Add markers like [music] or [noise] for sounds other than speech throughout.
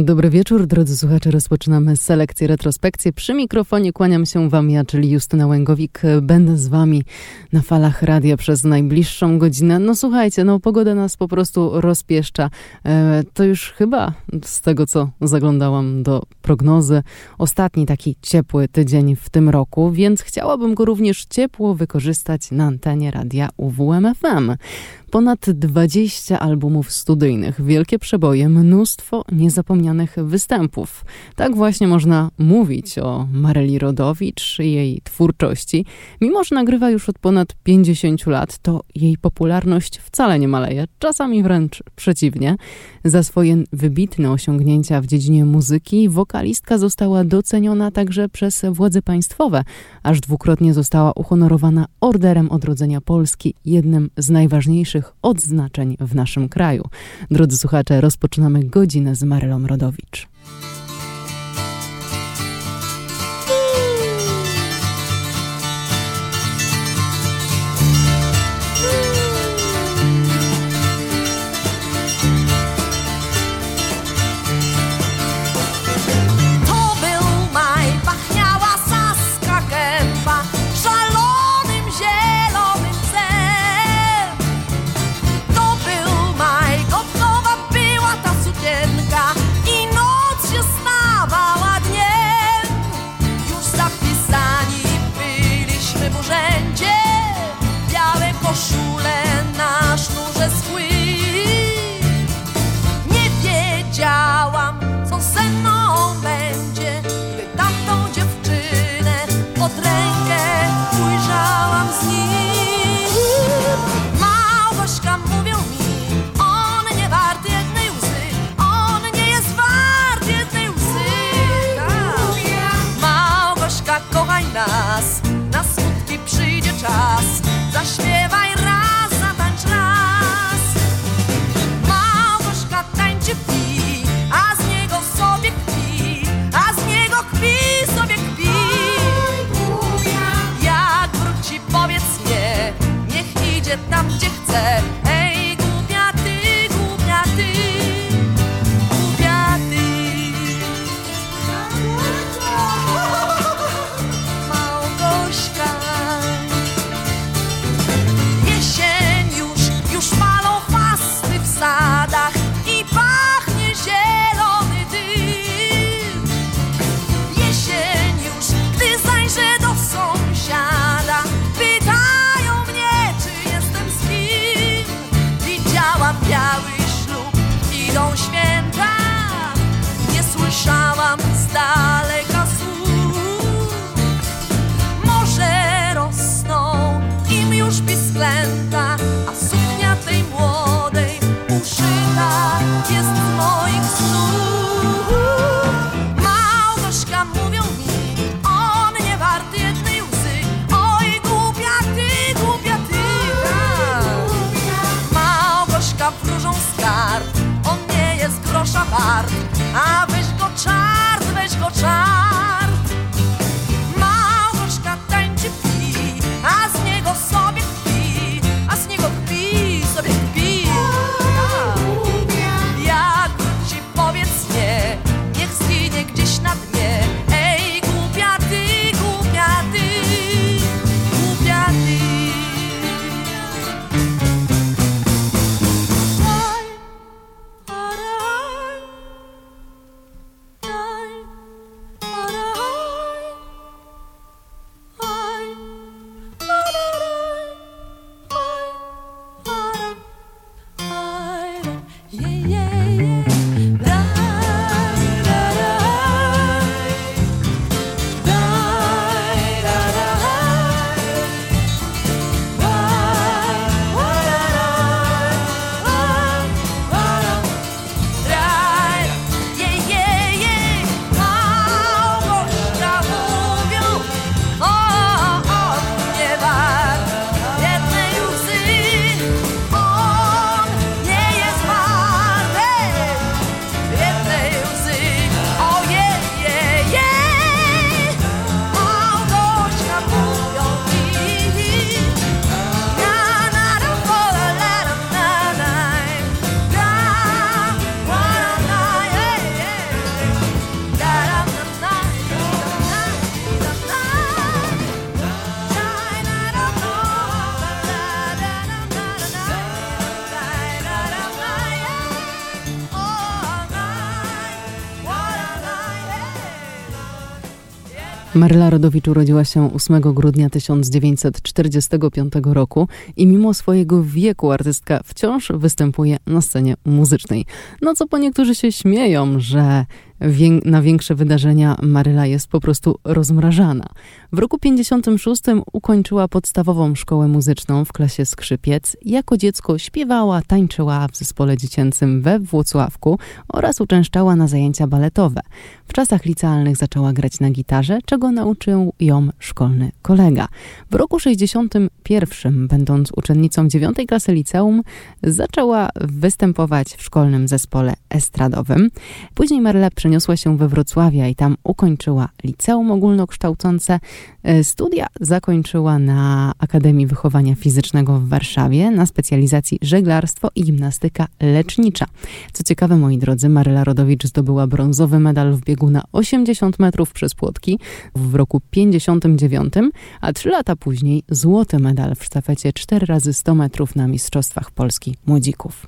Dobry wieczór, drodzy słuchacze. Rozpoczynamy selekcję retrospekcję. Przy mikrofonie kłaniam się Wam ja, czyli Justyna Łęgowik. Będę z Wami na falach radia przez najbliższą godzinę. No słuchajcie, no pogoda nas po prostu rozpieszcza. E, to już chyba z tego, co zaglądałam do prognozy, ostatni taki ciepły tydzień w tym roku, więc chciałabym go również ciepło wykorzystać na antenie radia UWMFM. Ponad 20 albumów studyjnych, wielkie przeboje, mnóstwo niezapomnianych występów. Tak właśnie można mówić o Maryli Rodowicz i jej twórczości. Mimo, że nagrywa już od ponad 50 lat, to jej popularność wcale nie maleje, czasami wręcz przeciwnie. Za swoje wybitne osiągnięcia w dziedzinie muzyki wokalistka została doceniona także przez władze państwowe, aż dwukrotnie została uhonorowana Orderem Odrodzenia Polski, jednym z najważniejszych odznaczeń w naszym kraju. Drodzy słuchacze, rozpoczynamy godzinę z Marylą Rodowicz. Maryla Rodowicz urodziła się 8 grudnia 1945 roku i mimo swojego wieku artystka wciąż występuje na scenie muzycznej. No co po niektórzy się śmieją, że na większe wydarzenia Maryla jest po prostu rozmrażana. W roku 56 ukończyła podstawową szkołę muzyczną w klasie skrzypiec. Jako dziecko śpiewała, tańczyła w zespole dziecięcym we Włocławku oraz uczęszczała na zajęcia baletowe. W czasach licealnych zaczęła grać na gitarze, czego nauczył ją szkolny kolega. W roku 61, będąc uczennicą 9 klasy liceum, zaczęła występować w szkolnym zespole estradowym. Później Maryla przeniosła się we Wrocławia i tam ukończyła liceum ogólnokształcące. E, studia zakończyła na Akademii Wychowania Fizycznego w Warszawie na specjalizacji żeglarstwo i gimnastyka lecznicza. Co ciekawe, moi drodzy, Maryla Rodowicz zdobyła brązowy medal w biegu na 80 metrów przez płotki w roku 59, a trzy lata później złoty medal w sztafecie 4 razy 100 metrów na Mistrzostwach Polski Młodzików.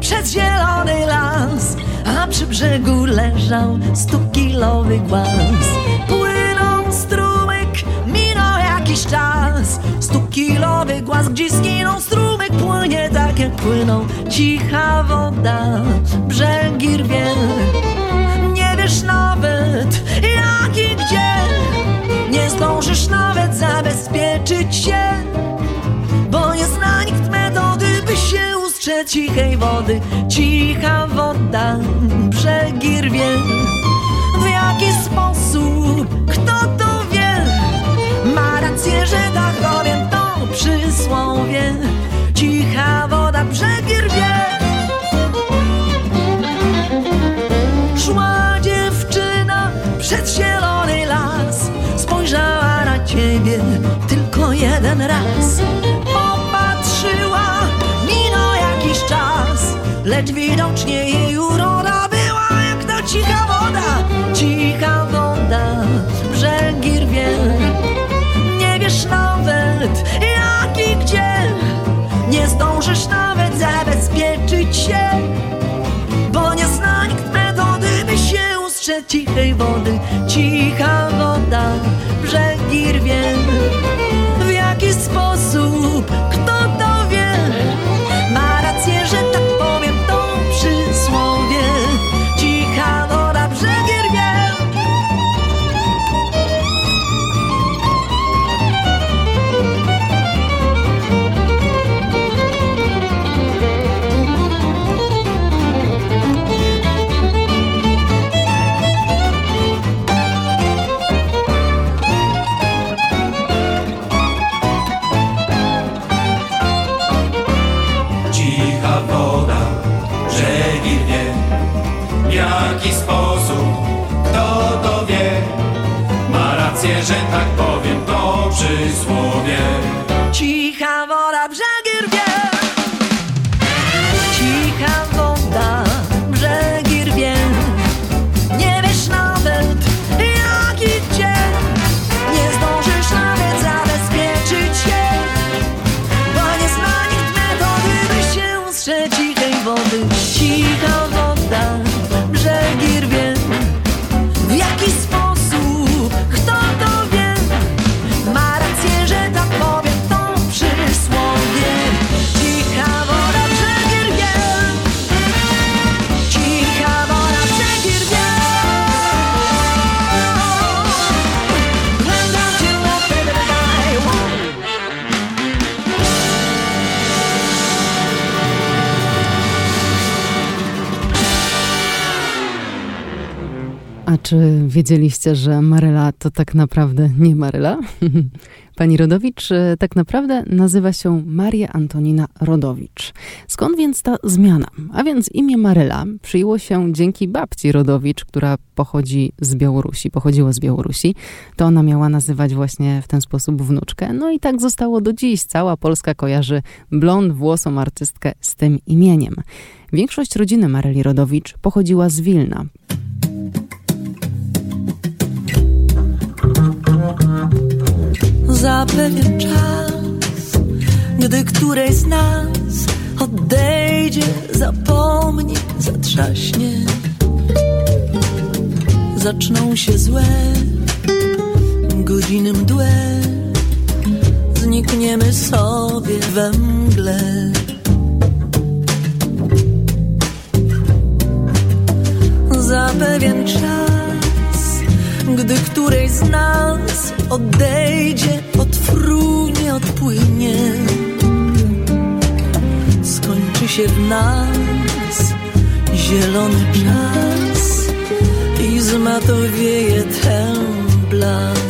przez zielony las, a przy brzegu leżał stukilowy głaz. Płynął strumyk, minął jakiś czas, stukilowy głaz, gdzie skinął strumyk, płynie tak jak płynął cicha woda, brzegi rwie. Wiesz nawet jak i gdzie, nie zdążysz nawet zabezpieczyć się, bo nie zna nikt metody, by się lustrze cichej wody, cicha woda, brzegi rwie. W jaki sposób, kto to wie? Ma rację, że tak powiem to przysłowie. Cicha woda, brzegi lecz widocznie jej uroda była jak ta cicha woda, cicha woda, brzegi rwie. Nie wiesz nawet jak i gdzie, nie zdążysz nawet zabezpieczyć się, bo nie zna nikt metody, by się ustrzec cichej wody, cicha woda, brzegi rwie. W jaki sposób, wiedzieliście, że Maryla to tak naprawdę nie Maryla? [laughs] Pani Rodowicz e, tak naprawdę nazywa się Maria Antonina Rodowicz. Skąd więc ta zmiana? A więc imię Maryla przyjęło się dzięki babci Rodowicz, która pochodzi z Białorusi, pochodziła z Białorusi. To ona miała nazywać właśnie w ten sposób wnuczkę. No i tak zostało do dziś. Cała Polska kojarzy blond włosą artystkę z tym imieniem. Większość rodziny Maryli Rodowicz pochodziła z Wilna. Za pewien czas, gdy której z nas odejdzie, zapomni, zatrzaśnie. Zaczną się złe godziny mdłe, znikniemy sobie we mgle. Za pewien czas, gdy którejś z nas odejdzie, odfrunie, odpłynie się w nas zielony czas i zmatowieje ten blask.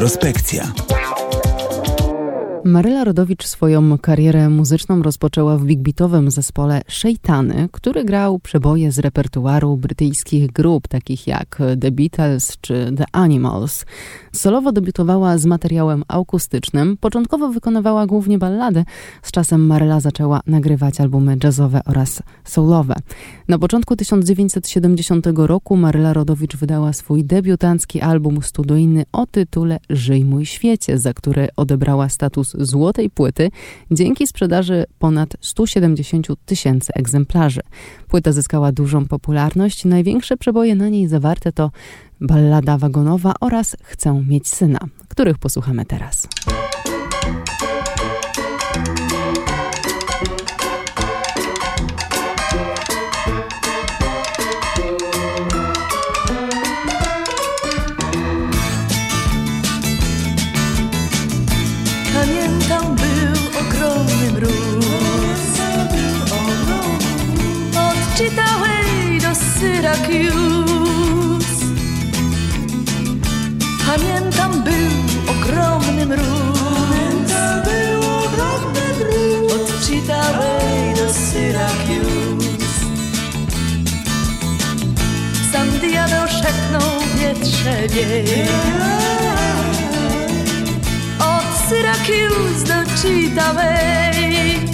Retrospekcja. Maryla Rodowicz swoją karierę muzyczną rozpoczęła w big beatowym zespole Szejtany, który grał przeboje z repertuaru brytyjskich grup takich jak The Beatles czy The Animals. Solowo debiutowała z materiałem akustycznym, początkowo wykonywała głównie ballady, z czasem Maryla zaczęła nagrywać albumy jazzowe oraz soulowe. Na początku 1970 roku Maryla Rodowicz wydała swój debiutancki album studyjny o tytule Żyj mój świecie, za który odebrała status złotej płyty dzięki sprzedaży ponad 170 tysięcy egzemplarzy. Płyta zyskała dużą popularność. Największe przeboje na niej zawarte to Ballada wagonowa oraz Chcę mieć syna, których posłuchamy teraz. Syracuse Pamiętam był ogromny mróz. Był ogromny mróz. Od Chitaway do Syracuse Sam diabeł szepnął wietrze wieje Od Syracuse do Chitaway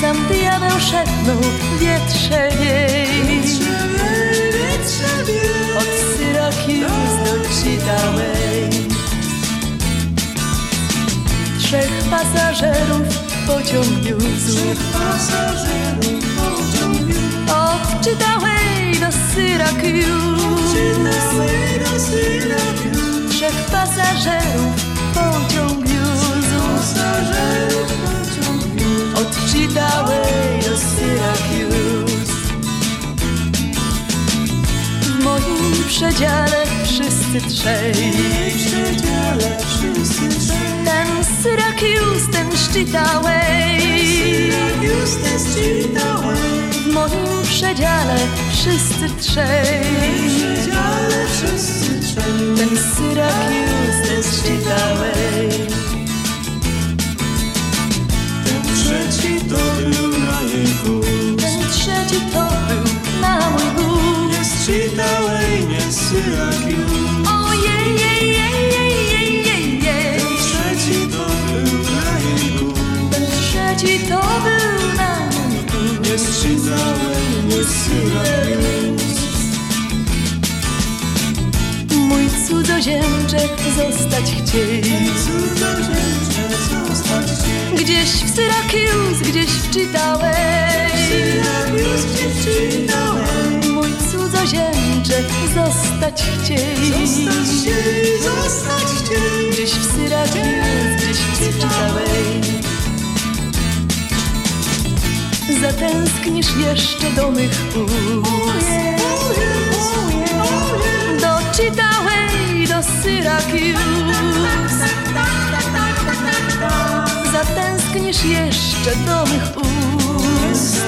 Paweł szepnął wietrze wiej Od Syracuse do Chitaway Trzech pasażerów pociąg wiózł Od Chitaway do Syracuse Trzech pasażerów pociąg lead thy way to Syracuse. W moim przedziale wszyscy trzej. przedziale wszyscy trzej. Ten Syracuse, ten Cheetah Syracuse, ten W moim przedziale wszyscy trzej. przedziale wszyscy trzej. Ten Syracuse, ten Cheetah Trzeci to był na gust Ten trzeci to był na mój gust Jest Chitaway, nie Syracuse Ojej, jej, jej, jej, jej, jej, jej. Trzeci to był na gust Ten trzeci to był na mój gust Jest Chitaway, nie Syracuse cudzoziemczek zostać chcieli. Gdzieś w Syrakius, gdzieś wczytałeś. Mój cudzoziemczek zostać chcieli. Gdzieś w Syrakius, gdzieś wczytałeś. Zatęsknisz jeszcze do mych ust. Doczytałeś Syracuse Zatęsknisz jeszcze do mych ust.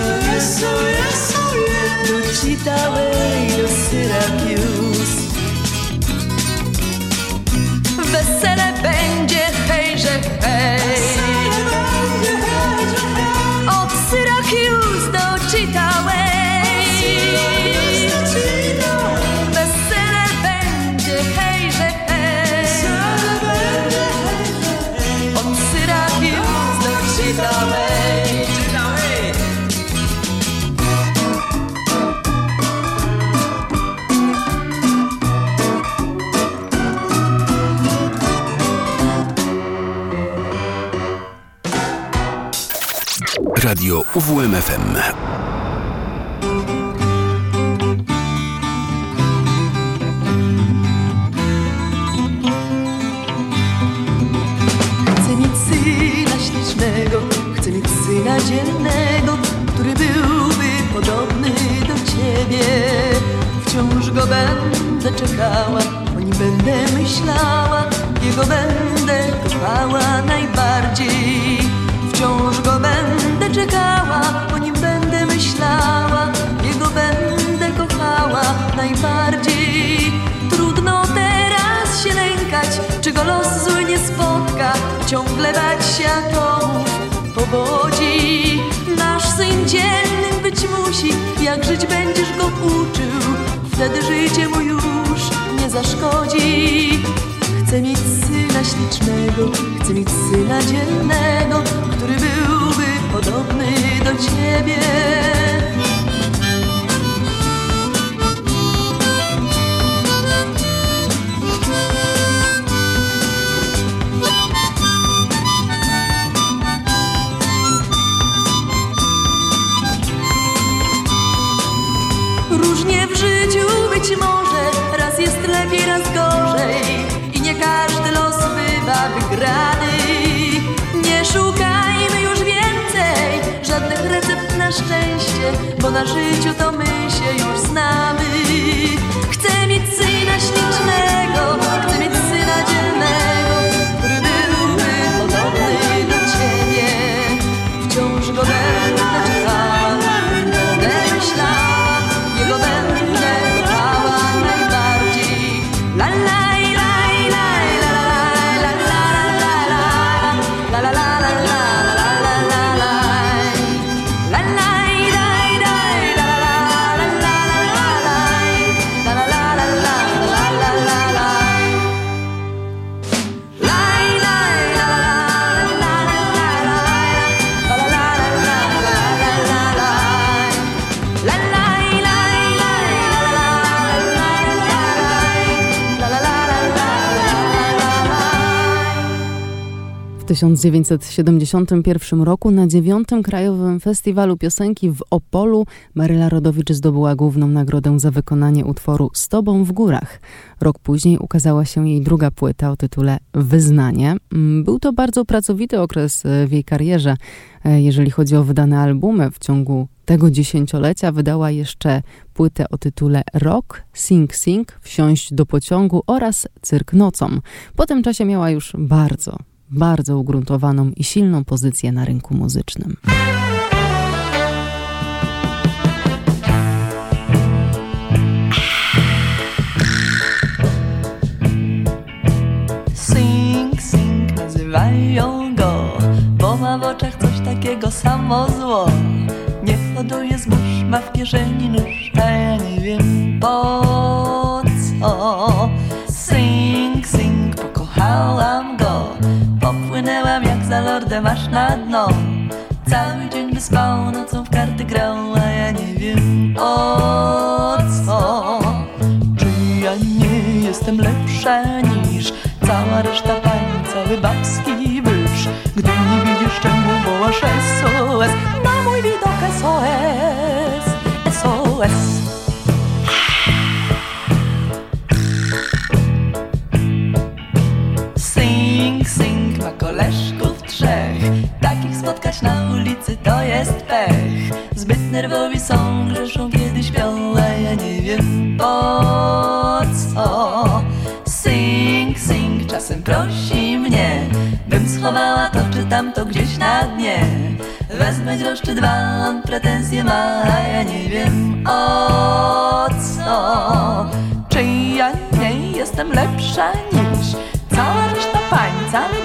Do Chitaway, do Syracuse Wesele będzie, hejże, hej. Od Syracuse do Chitaway Radio UWMFM. Chcę mieć syna ślicznego, chcę mieć syna dzielnego, który byłby podobny do ciebie. Wciąż go będę czekała, o nim będę myślała, jego będę kochała najbardziej. Wciąż go będę czekała, o nim będę myślała, jego będę kochała najbardziej. Trudno teraz się lękać, czy go los zły nie spotka, ciągle bać się atomów powodzi. Nasz syn dzielnym być musi, jak żyć będziesz go uczył, wtedy życie mu już nie zaszkodzi. Chcę mieć syna ślicznego, chcę mieć syna dzielnego, który podobny ciebie. Różnie w życiu być może, raz jest lepiej, raz gorzej i nie każdy los bywa wygrany. Nie szukajmy szczęście, bo na życiu to my się już znamy. Chcę mieć syna ślicznego, chcę mieć syna dzielnego, 1971 roku na dziewiątym Krajowym Festiwalu Piosenki w Opolu Maryla Rodowicz zdobyła główną nagrodę za wykonanie utworu Z Tobą w Górach. Rok później ukazała się jej druga płyta o tytule Wyznanie. Mm, był to bardzo pracowity okres e, w jej karierze. E, jeżeli chodzi o wydane albumy, w ciągu tego dziesięciolecia wydała jeszcze płytę o tytule Rock, Sing Sing, Wsiąść do pociągu oraz Cyrk nocą. Po tym czasie miała już bardzo, bardzo ugruntowaną i silną pozycję na rynku muzycznym. Sing, sing, nazywają go Bo ma w oczach coś takiego samo zło Nie hoduje zbóż, ma w kieszeni nóż A ja nie wiem po co Sing, sing, pokochałam go Popłynęłam jak za lordem aż na dno. Cały dzień wyspał, nocą w karty grał A ja nie wiem o co. Czy ja nie jestem lepsza niż Cała reszta pań, cały babski byż Gdy nie widzisz czemu wołasz SOS Na mój widok SOS SOS ma koleżków trzech. Takich spotkać na ulicy to jest pech. Zbyt nerwowi są, grzeszą kiedy śpią A ja nie wiem po co. Sing, sing, czasem prosi mnie Bym schowała to czy tamto gdzieś na dnie. Wezmę grosz czy dwa, on pretensje ma A ja nie wiem o co. Czy ja nie jestem lepsza niż Cała reszta pań, cały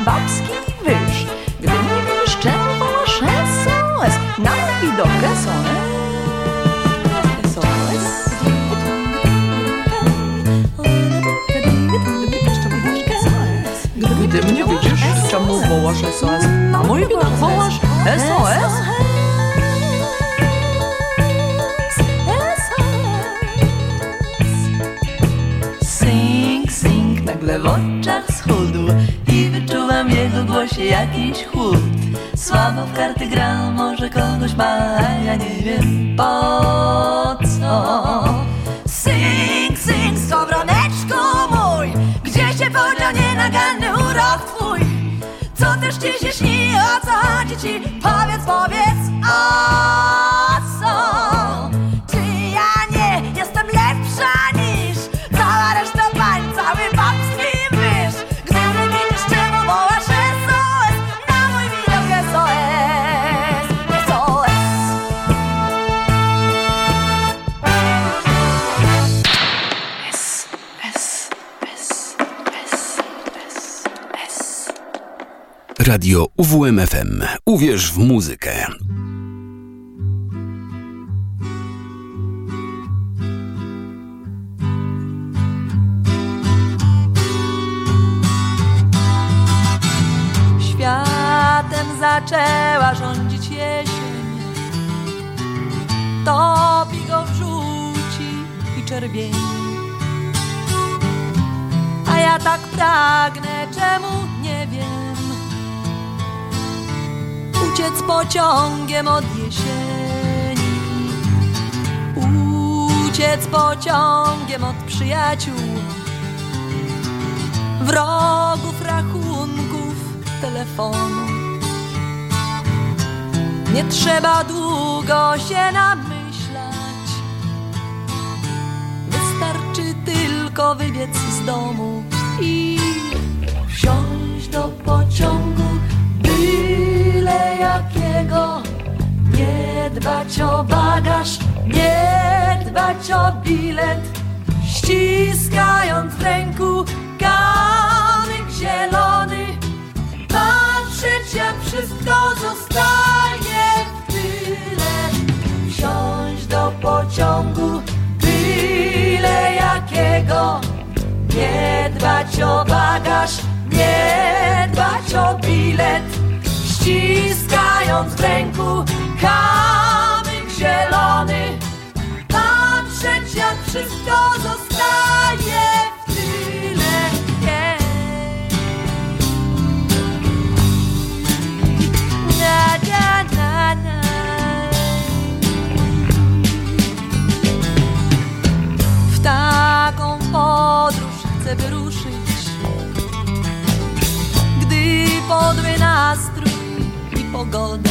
wołasz SOS? Na mój widok wołasz SOS? Sing, sing, nagle w oczach schudł I wyczuwam jego głosie jakiś chłód Słabo w karty gra, może kogoś ma, a ja nie wiem po co Sing, sing, skowroneczku mój Gdzie się podział nienaganny urok też ci się śni, o co chodzi ci? Powiedz, powiedz, o Radio UWMFM. Uwierz w muzykę. Światem zaczęła rządzić jesień Topi go w żółci i czerwieni A ja tak pragnę, czemu Uciec pociągiem od jesieni. Uciec pociągiem od przyjaciół. Wrogów, rachunków, telefonu. Nie trzeba długo się namyślać, wystarczy tylko wybiec z domu i wsiąść do pociągu, byle jakiego. Nie dbać o bagaż, nie dbać o bilet, ściskając w ręku kamyk zielony, patrzeć jak wszystko zostaje w tyle. Wsiąść do pociągu, byle jakiego, nie dbać o bagaż, nie dbać o bilet, ściskając w ręku kamyk zielony. Patrzeć jak wszystko zostaje w tyle. W taką podróż chcę wyruszyć, gdy podły nas pogodę.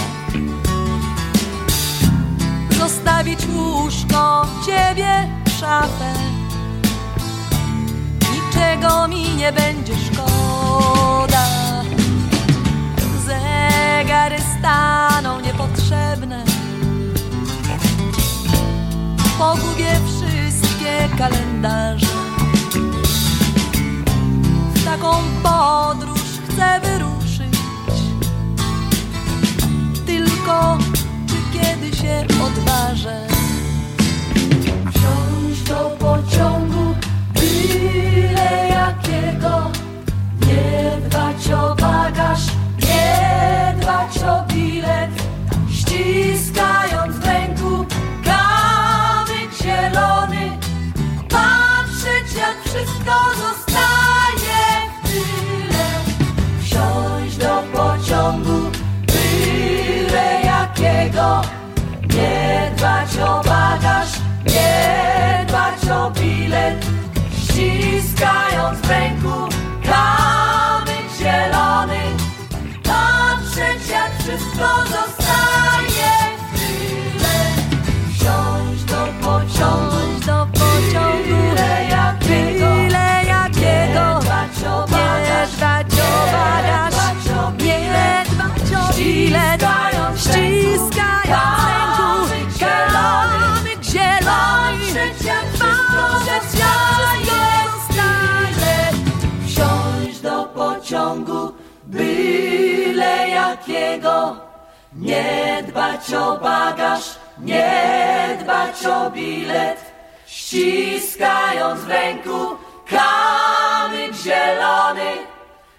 Zostawić łóżko, ciebie, szafę. Niczego mi nie będzie szkoda. Zegary staną niepotrzebne. Pogubię wszystkie kalendarze. Odważę? Bilet. Ściskając w ręku kamyk zielony. Patrzeć jak wszystko zostaje byle jakiego. Nie dbać o bagaż, nie dbać o bilet. Ściskając w ręku kamyk zielony.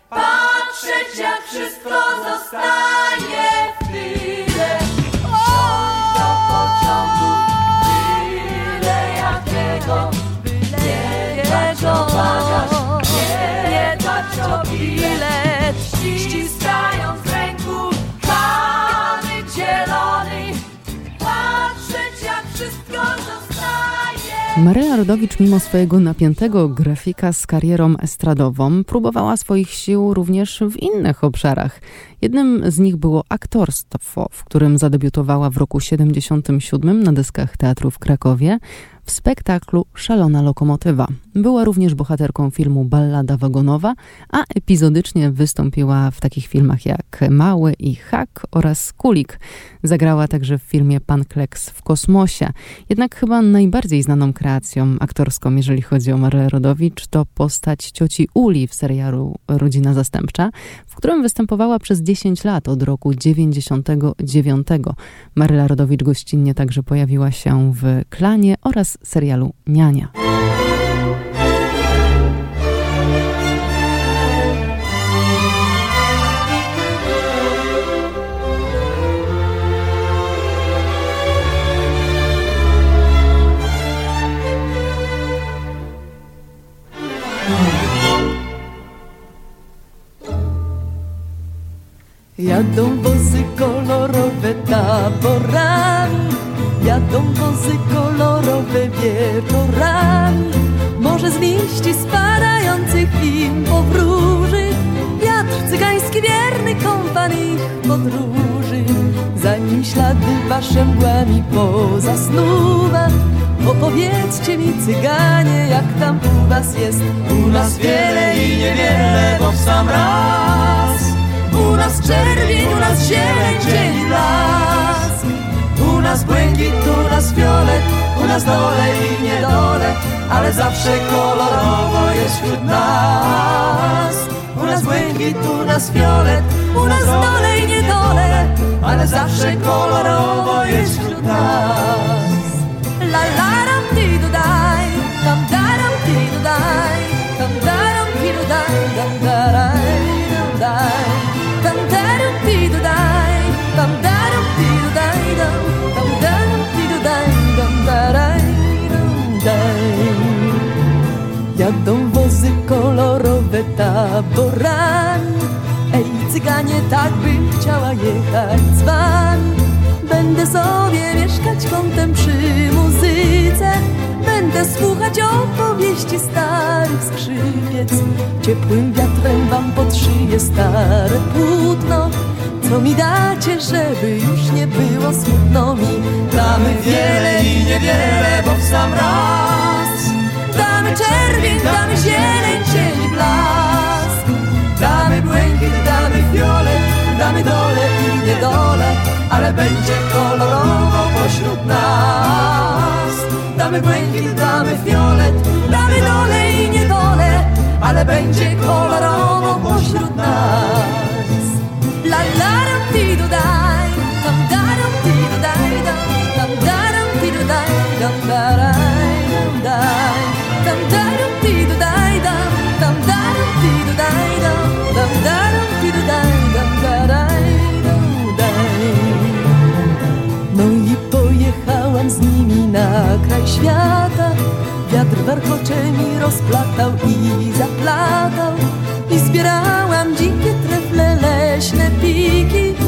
Patrzeć jak wszystko zostaje w tyle. Wsiąść do pociągu, byle jakiego. Nie dbać o bagaż, nie dbać o bilet. Ściskając Maryla Rodowicz, mimo swojego napiętego grafika z karierą estradową, próbowała swoich sił również w innych obszarach. Jednym z nich było aktorstwo, w którym zadebiutowała w roku 77 na deskach teatru w Krakowie w spektaklu Szalona Lokomotywa. Była również bohaterką filmu Ballada Wagonowa, a epizodycznie wystąpiła w takich filmach jak Mały i Hak oraz Kulik. Zagrała także w filmie Pan Kleks w kosmosie. Jednak chyba najbardziej znaną kreacją aktorską, jeżeli chodzi o Marę Rodowicz, to postać cioci Uli w serialu Rodzina Zastępcza, w którym występowała przez 10 lat od roku 99. Maryla Rodowicz gościnnie także pojawiła się w Klanie oraz serialu Niania. Jadą wozy kolorowe taborami, jadą wozy kolorowe wieczorami. Może z liści spadających im powróży, wiatr cygański wierny kompan ich podróży. Zanim ślady wasze mgłami pozasnuwa, opowiedzcie mi cyganie, jak tam u was jest. U nas wiele i niewiele, bo w sam raz. U nas czerwień, u nas zieleń, dzień i blask. U nas błękit, u nas fiolet, u nas dole i niedole, ale zawsze kolorowo jest wśród nas. U nas błękit, u nas fiolet, U nas dole i niedole, ale zawsze kolorowo jest wśród nas. La la Jadą wozy kolorowe taborami, ej cyganie, tak bym chciała jechać z wami. Będę sobie mieszkać kątem przy muzyce Będę słuchać opowieści starych skrzypiec Ciepłym wiatrem wam podszyję stare płótno Co mi dacie, żeby już nie było smutno mi Mamy wiele i niewiele, bo w sam raz. Damy czerwień, damy zieleń, cień blask. Damy błękit, damy fiolet Damy dole i niedole Ale będzie kolorowo pośród nas. Damy błękit, damy fiolet Damy dole i niedole Ale będzie kolorowo pośród nas. La la dam ti do daj Dam da dam ti do daj dam da dam ti do daj Dam da dam ti do daj No i pojechałam z nimi na kraj świata. Wiatr warkocze mi rozplatał i zaplatał. I zbierałam dzikie trefle, leśne piki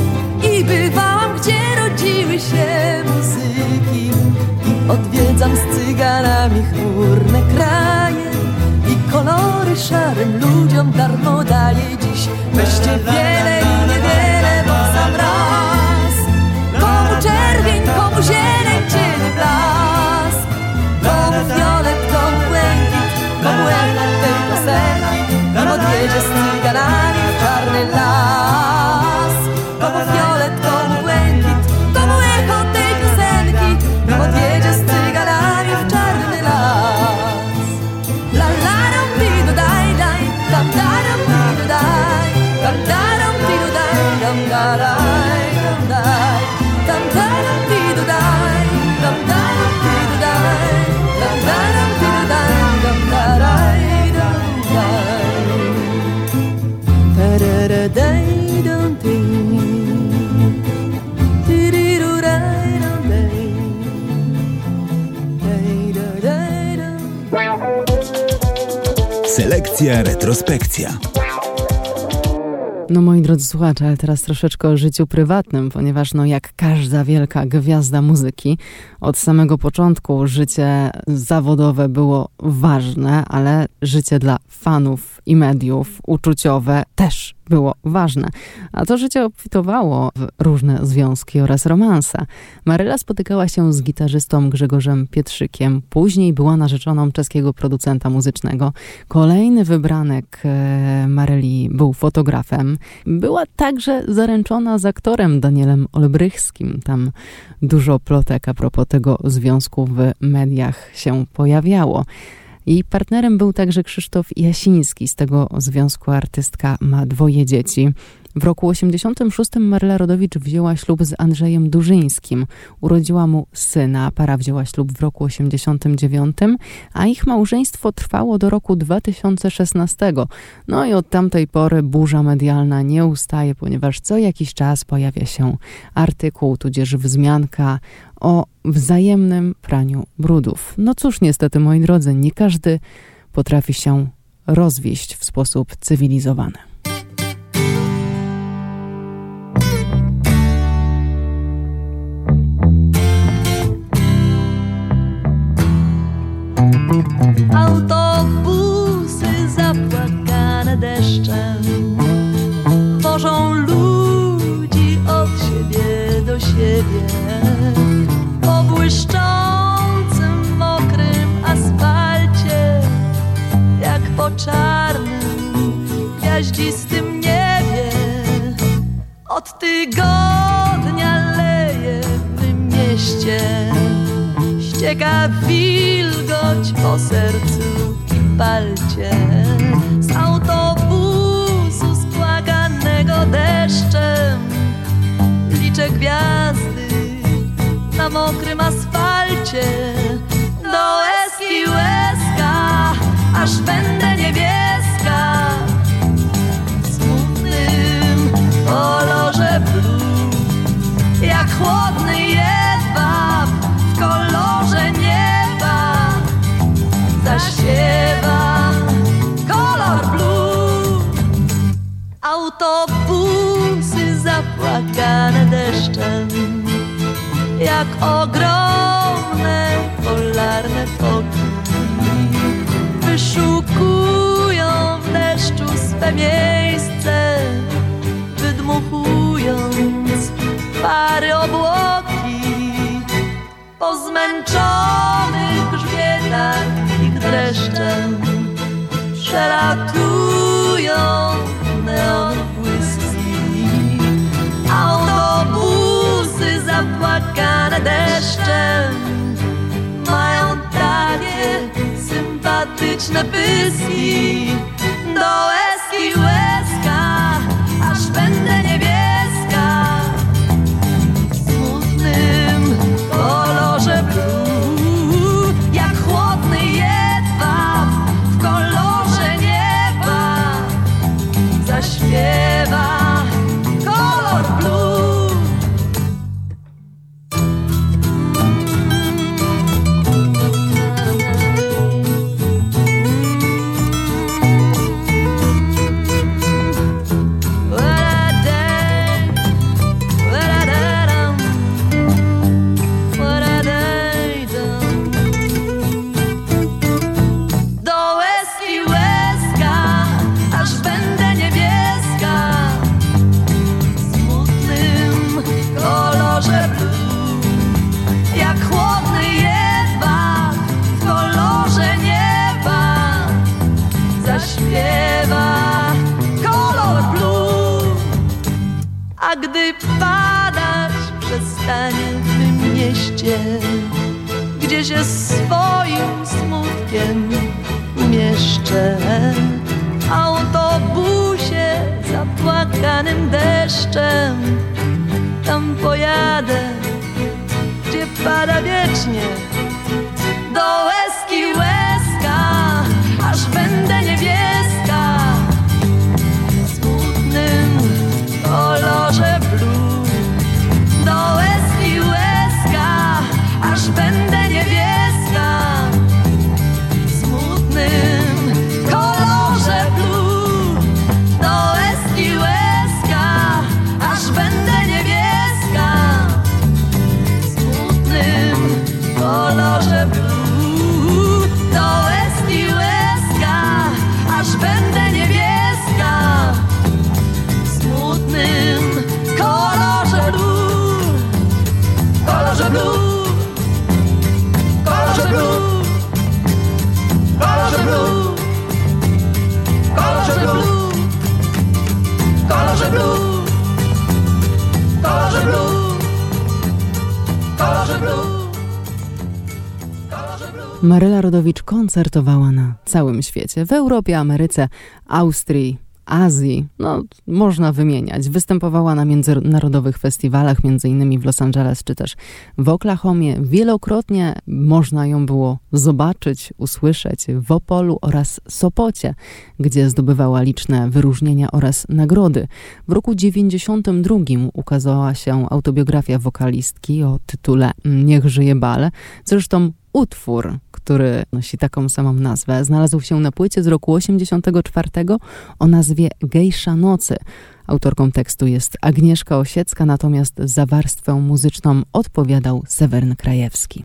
szarym ludziom darmo daję dziś. Weźcie wiele Selekcja retrospekcja. No moi drodzy słuchacze, teraz troszeczkę o życiu prywatnym, ponieważ no jak każda wielka gwiazda muzyki, od samego początku życie zawodowe było ważne, ale życie dla fanów i mediów uczuciowe też było ważne. A to życie obfitowało w różne związki oraz romanse. Maryla spotykała się z gitarzystą Grzegorzem Pietrzykiem, później była narzeczoną czeskiego producenta muzycznego. Kolejny wybranek e, Maryli był fotografem. Była także zaręczona z aktorem Danielem Olbrychskim. Tam dużo plotek a propos tego związku w mediach się pojawiało. Jej partnerem był także Krzysztof Jasiński. Z tego związku artystka ma dwoje dzieci. W roku 86 Maryla Rodowicz wzięła ślub z Andrzejem Durzyńskim. Urodziła mu syna. Para wzięła ślub w roku 89, a ich małżeństwo trwało do roku 2016. No i od tamtej pory burza medialna nie ustaje, ponieważ co jakiś czas pojawia się artykuł, tudzież wzmianka o wzajemnym praniu brudów. No cóż, niestety, moi drodzy, nie każdy potrafi się rozwieść w sposób cywilizowany. Autobusy zapłakane deszczem Wożą ludzi od siebie do siebie. Po błyszczącym, mokrym asfalcie Jak po czarnym, gwiaździstym niebie Od tygodnia leje w tym mieście Ścieka wilgoć po sercu i palcie. Z autobusu spłakanego deszczem Liczę gwiazdy na mokrym asfalcie. Do eski łezka, aż będę niebieska. W smutnym kolorze blue Jak chłodny jedwab Zaśpiewa kolor blue. Autobusy zapłakane deszczem Jak ogromne polarne foki Wyszukują w deszczu swe miejsce przelatują neon błyski. Autobusy zapłakane deszczem mają takie sympatyczne pyski do Eski się swoim smutkiem umieszczę. Autobusie zapłakanym deszczem, tam pojadę, gdzie pada wiecznie. Maryla Rodowicz koncertowała na całym świecie, w Europie, Ameryce, Austrii, Azji, no można wymieniać. Występowała na międzynarodowych festiwalach, m.in. w Los Angeles czy też w Oklahomie. Wielokrotnie można ją było zobaczyć, usłyszeć w Opolu oraz Sopocie, gdzie zdobywała liczne wyróżnienia oraz nagrody. W roku 92 ukazała się autobiografia wokalistki o tytule Niech żyje bal. Zresztą utwór, który nosi taką samą nazwę, znalazł się na płycie z roku 84 o nazwie Gejsza Nocy. Autorką tekstu jest Agnieszka Osiecka, natomiast za warstwę muzyczną odpowiadał Sewern Krajewski.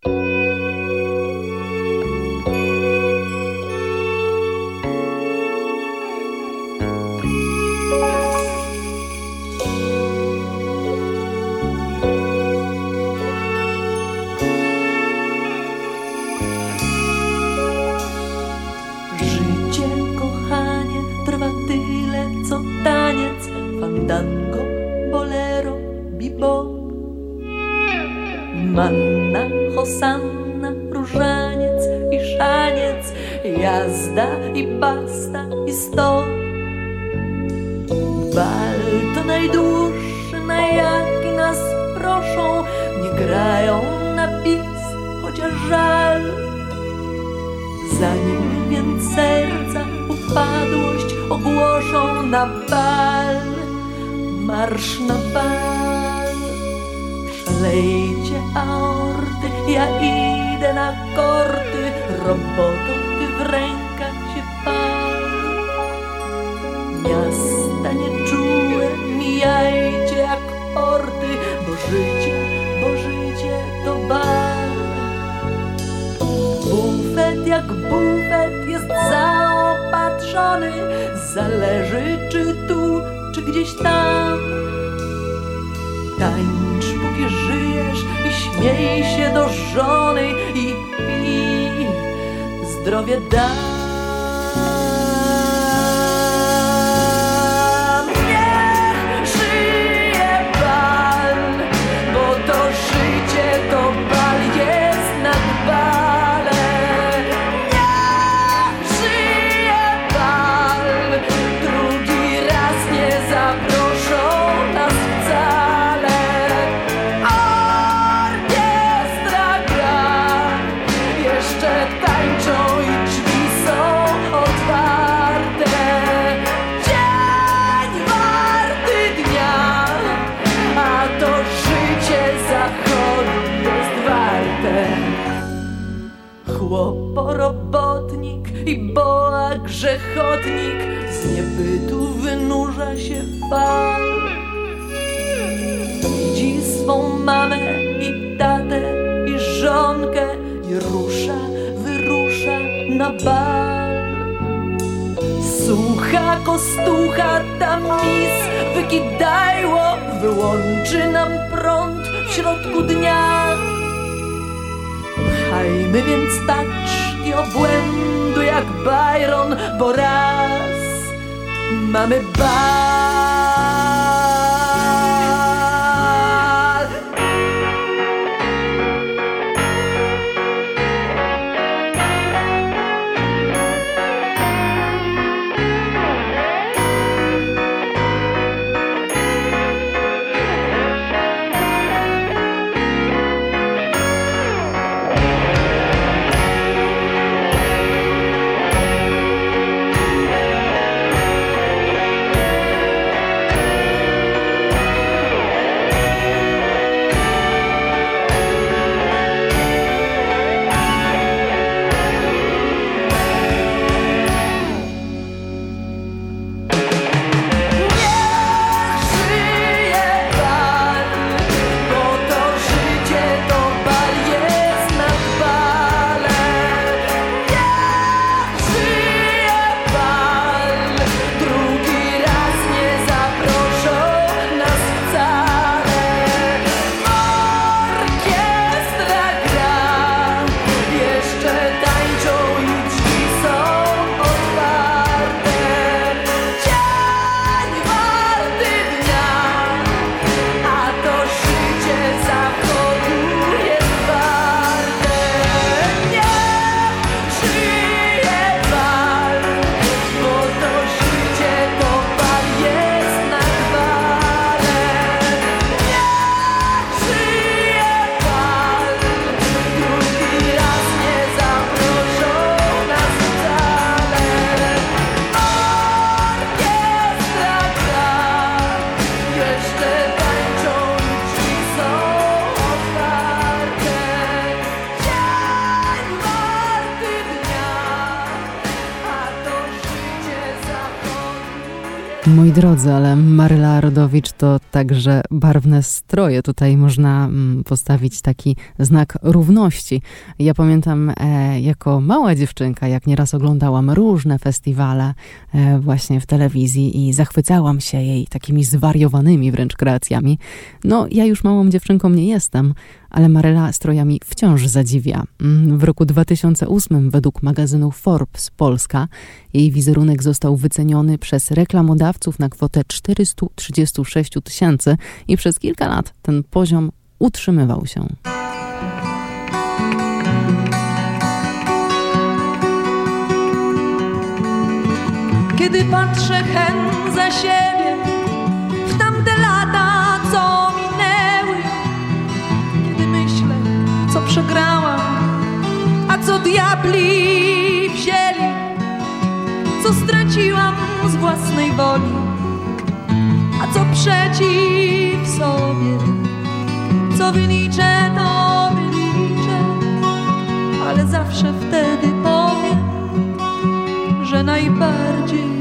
Grzechotnik Z niebytu wynurza się fal Widzi swą mamę i tatę i żonkę I rusza, wyrusza na bal Słucha kostucha tam mis wykidajło Wyłączy nam prąd w środku dnia. Pchajmy więc taczki obłędu jak Byron Bo raz mamy bal drodzy, ale Maryla Rodowicz to także barwne stroje. Tutaj można mm, postawić taki znak równości. Ja pamiętam e, jako mała dziewczynka, jak nieraz oglądałam różne festiwale e, właśnie w telewizji i zachwycałam się jej takimi zwariowanymi wręcz kreacjami. No, ja już małą dziewczynką nie jestem, ale Maryla strojami wciąż zadziwia. Mm, w roku 2008 według magazynu Forbes Polska jej wizerunek został wyceniony przez reklamodawców na kwotę 436 tysięcy i przez kilka lat ten poziom utrzymywał się. Kiedy patrzę hen za siebie w tamte lata, co minęły, kiedy myślę, co przegrałam, a co diabli wzięli, co straciłam z własnej woli, co przeciw sobie, co wyliczę, to wyliczę, ale zawsze wtedy powiem, że najbardziej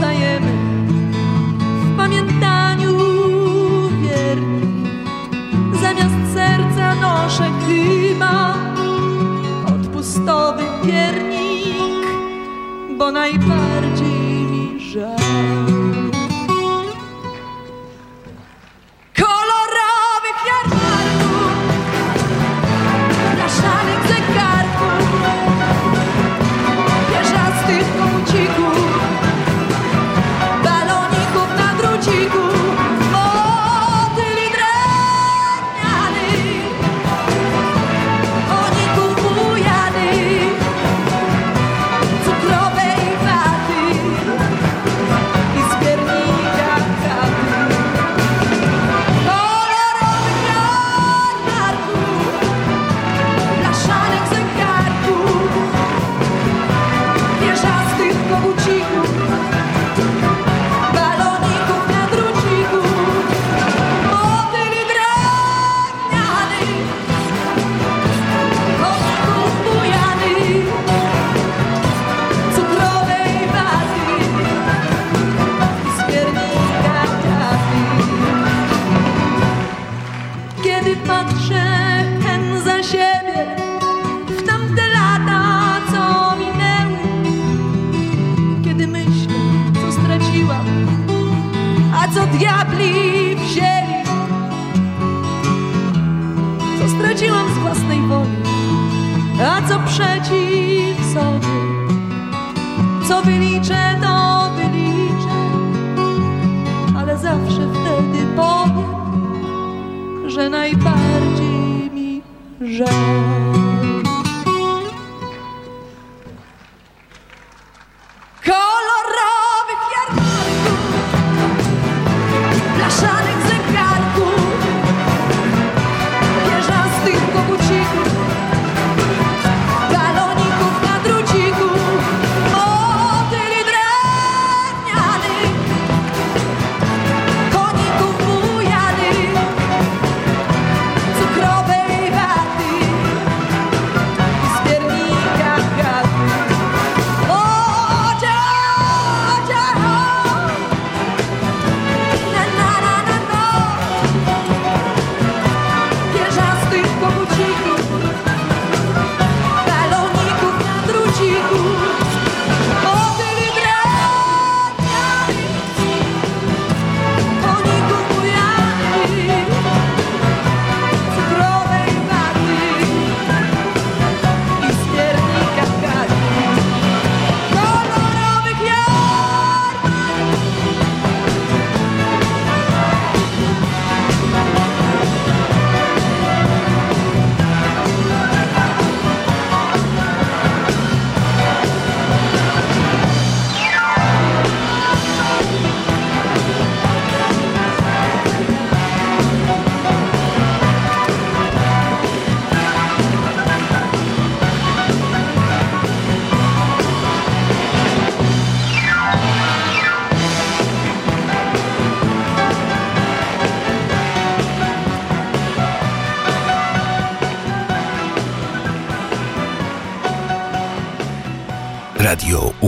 w pamiętaniu wierni. Zamiast serca noszę chyba odpustowy piernik, bo najbardziej mi żal. to wyliczę, to wyliczę, ale zawsze wtedy powiem, że najbardziej mi żal.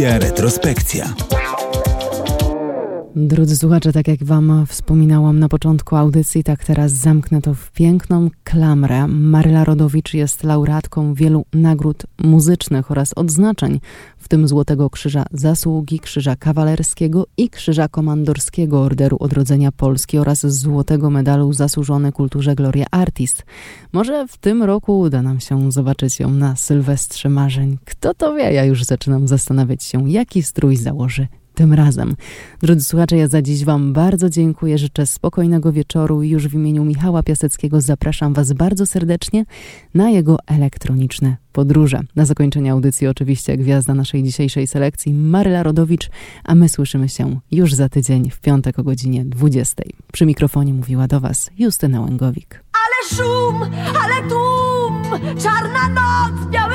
Selekcja retrospekcja. Drodzy słuchacze, tak jak Wam wspominałam na początku audycji, tak teraz zamknę to w piękną klamrę. Maryla Rodowicz jest laureatką wielu nagród muzycznych oraz odznaczeń, w tym Złotego Krzyża Zasługi, Krzyża Kawalerskiego i Krzyża Komandorskiego Orderu Odrodzenia Polski oraz Złotego Medalu Zasłużony Kulturze Gloria Artist. Może w tym roku uda nam się zobaczyć ją na Sylwestrze Marzeń. Kto to wie, ja już zaczynam zastanawiać się, jaki strój założy tym razem. Drodzy słuchacze, ja za dziś Wam bardzo dziękuję. Życzę spokojnego wieczoru i już w imieniu Michała Piaseckiego zapraszam Was bardzo serdecznie na jego elektroniczne podróże. Na zakończenie audycji oczywiście gwiazda naszej dzisiejszej selekcji Maryla Rodowicz, a my słyszymy się już za tydzień w piątek o godzinie 20. Przy mikrofonie mówiła do Was Justyna Łęgowik. Ale szum, ale tłum, czarna noc, biały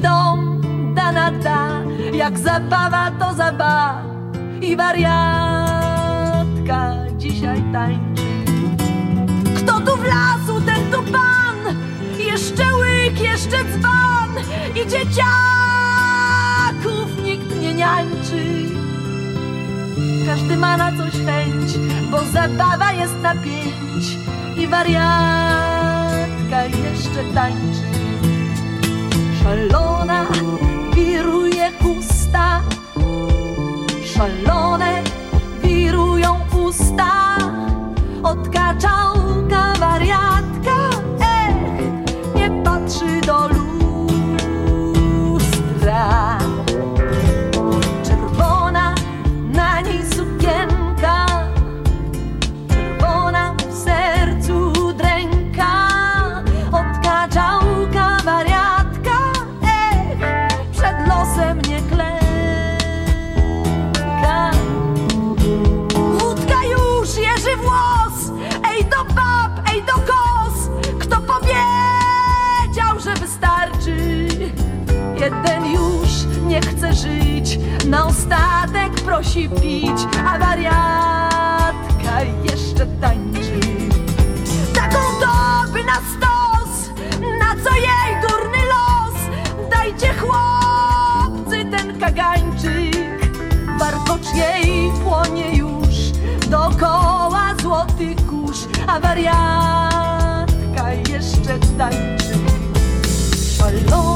dom, da na da, jak zabawa to zabawa i wariatka dzisiaj tańczy. Kto tu w lasu, ten tu pan, jeszcze łyk, jeszcze dzban i dzieciaków nikt nie niańczy. Każdy ma na coś chęć, bo zabawa jest na pięć i wariatka jeszcze tańczy. Szalona wiruje chusta, szalone wirują usta od kaczałka. na ostatek prosi pić, a wariatka jeszcze tańczy. Taką to by na stos, na co jej durny los, dajcie chłopcy ten kagańczyk. Warkocz jej płonie już, dookoła złoty kurz, a wariatka jeszcze tańczy. Szalona.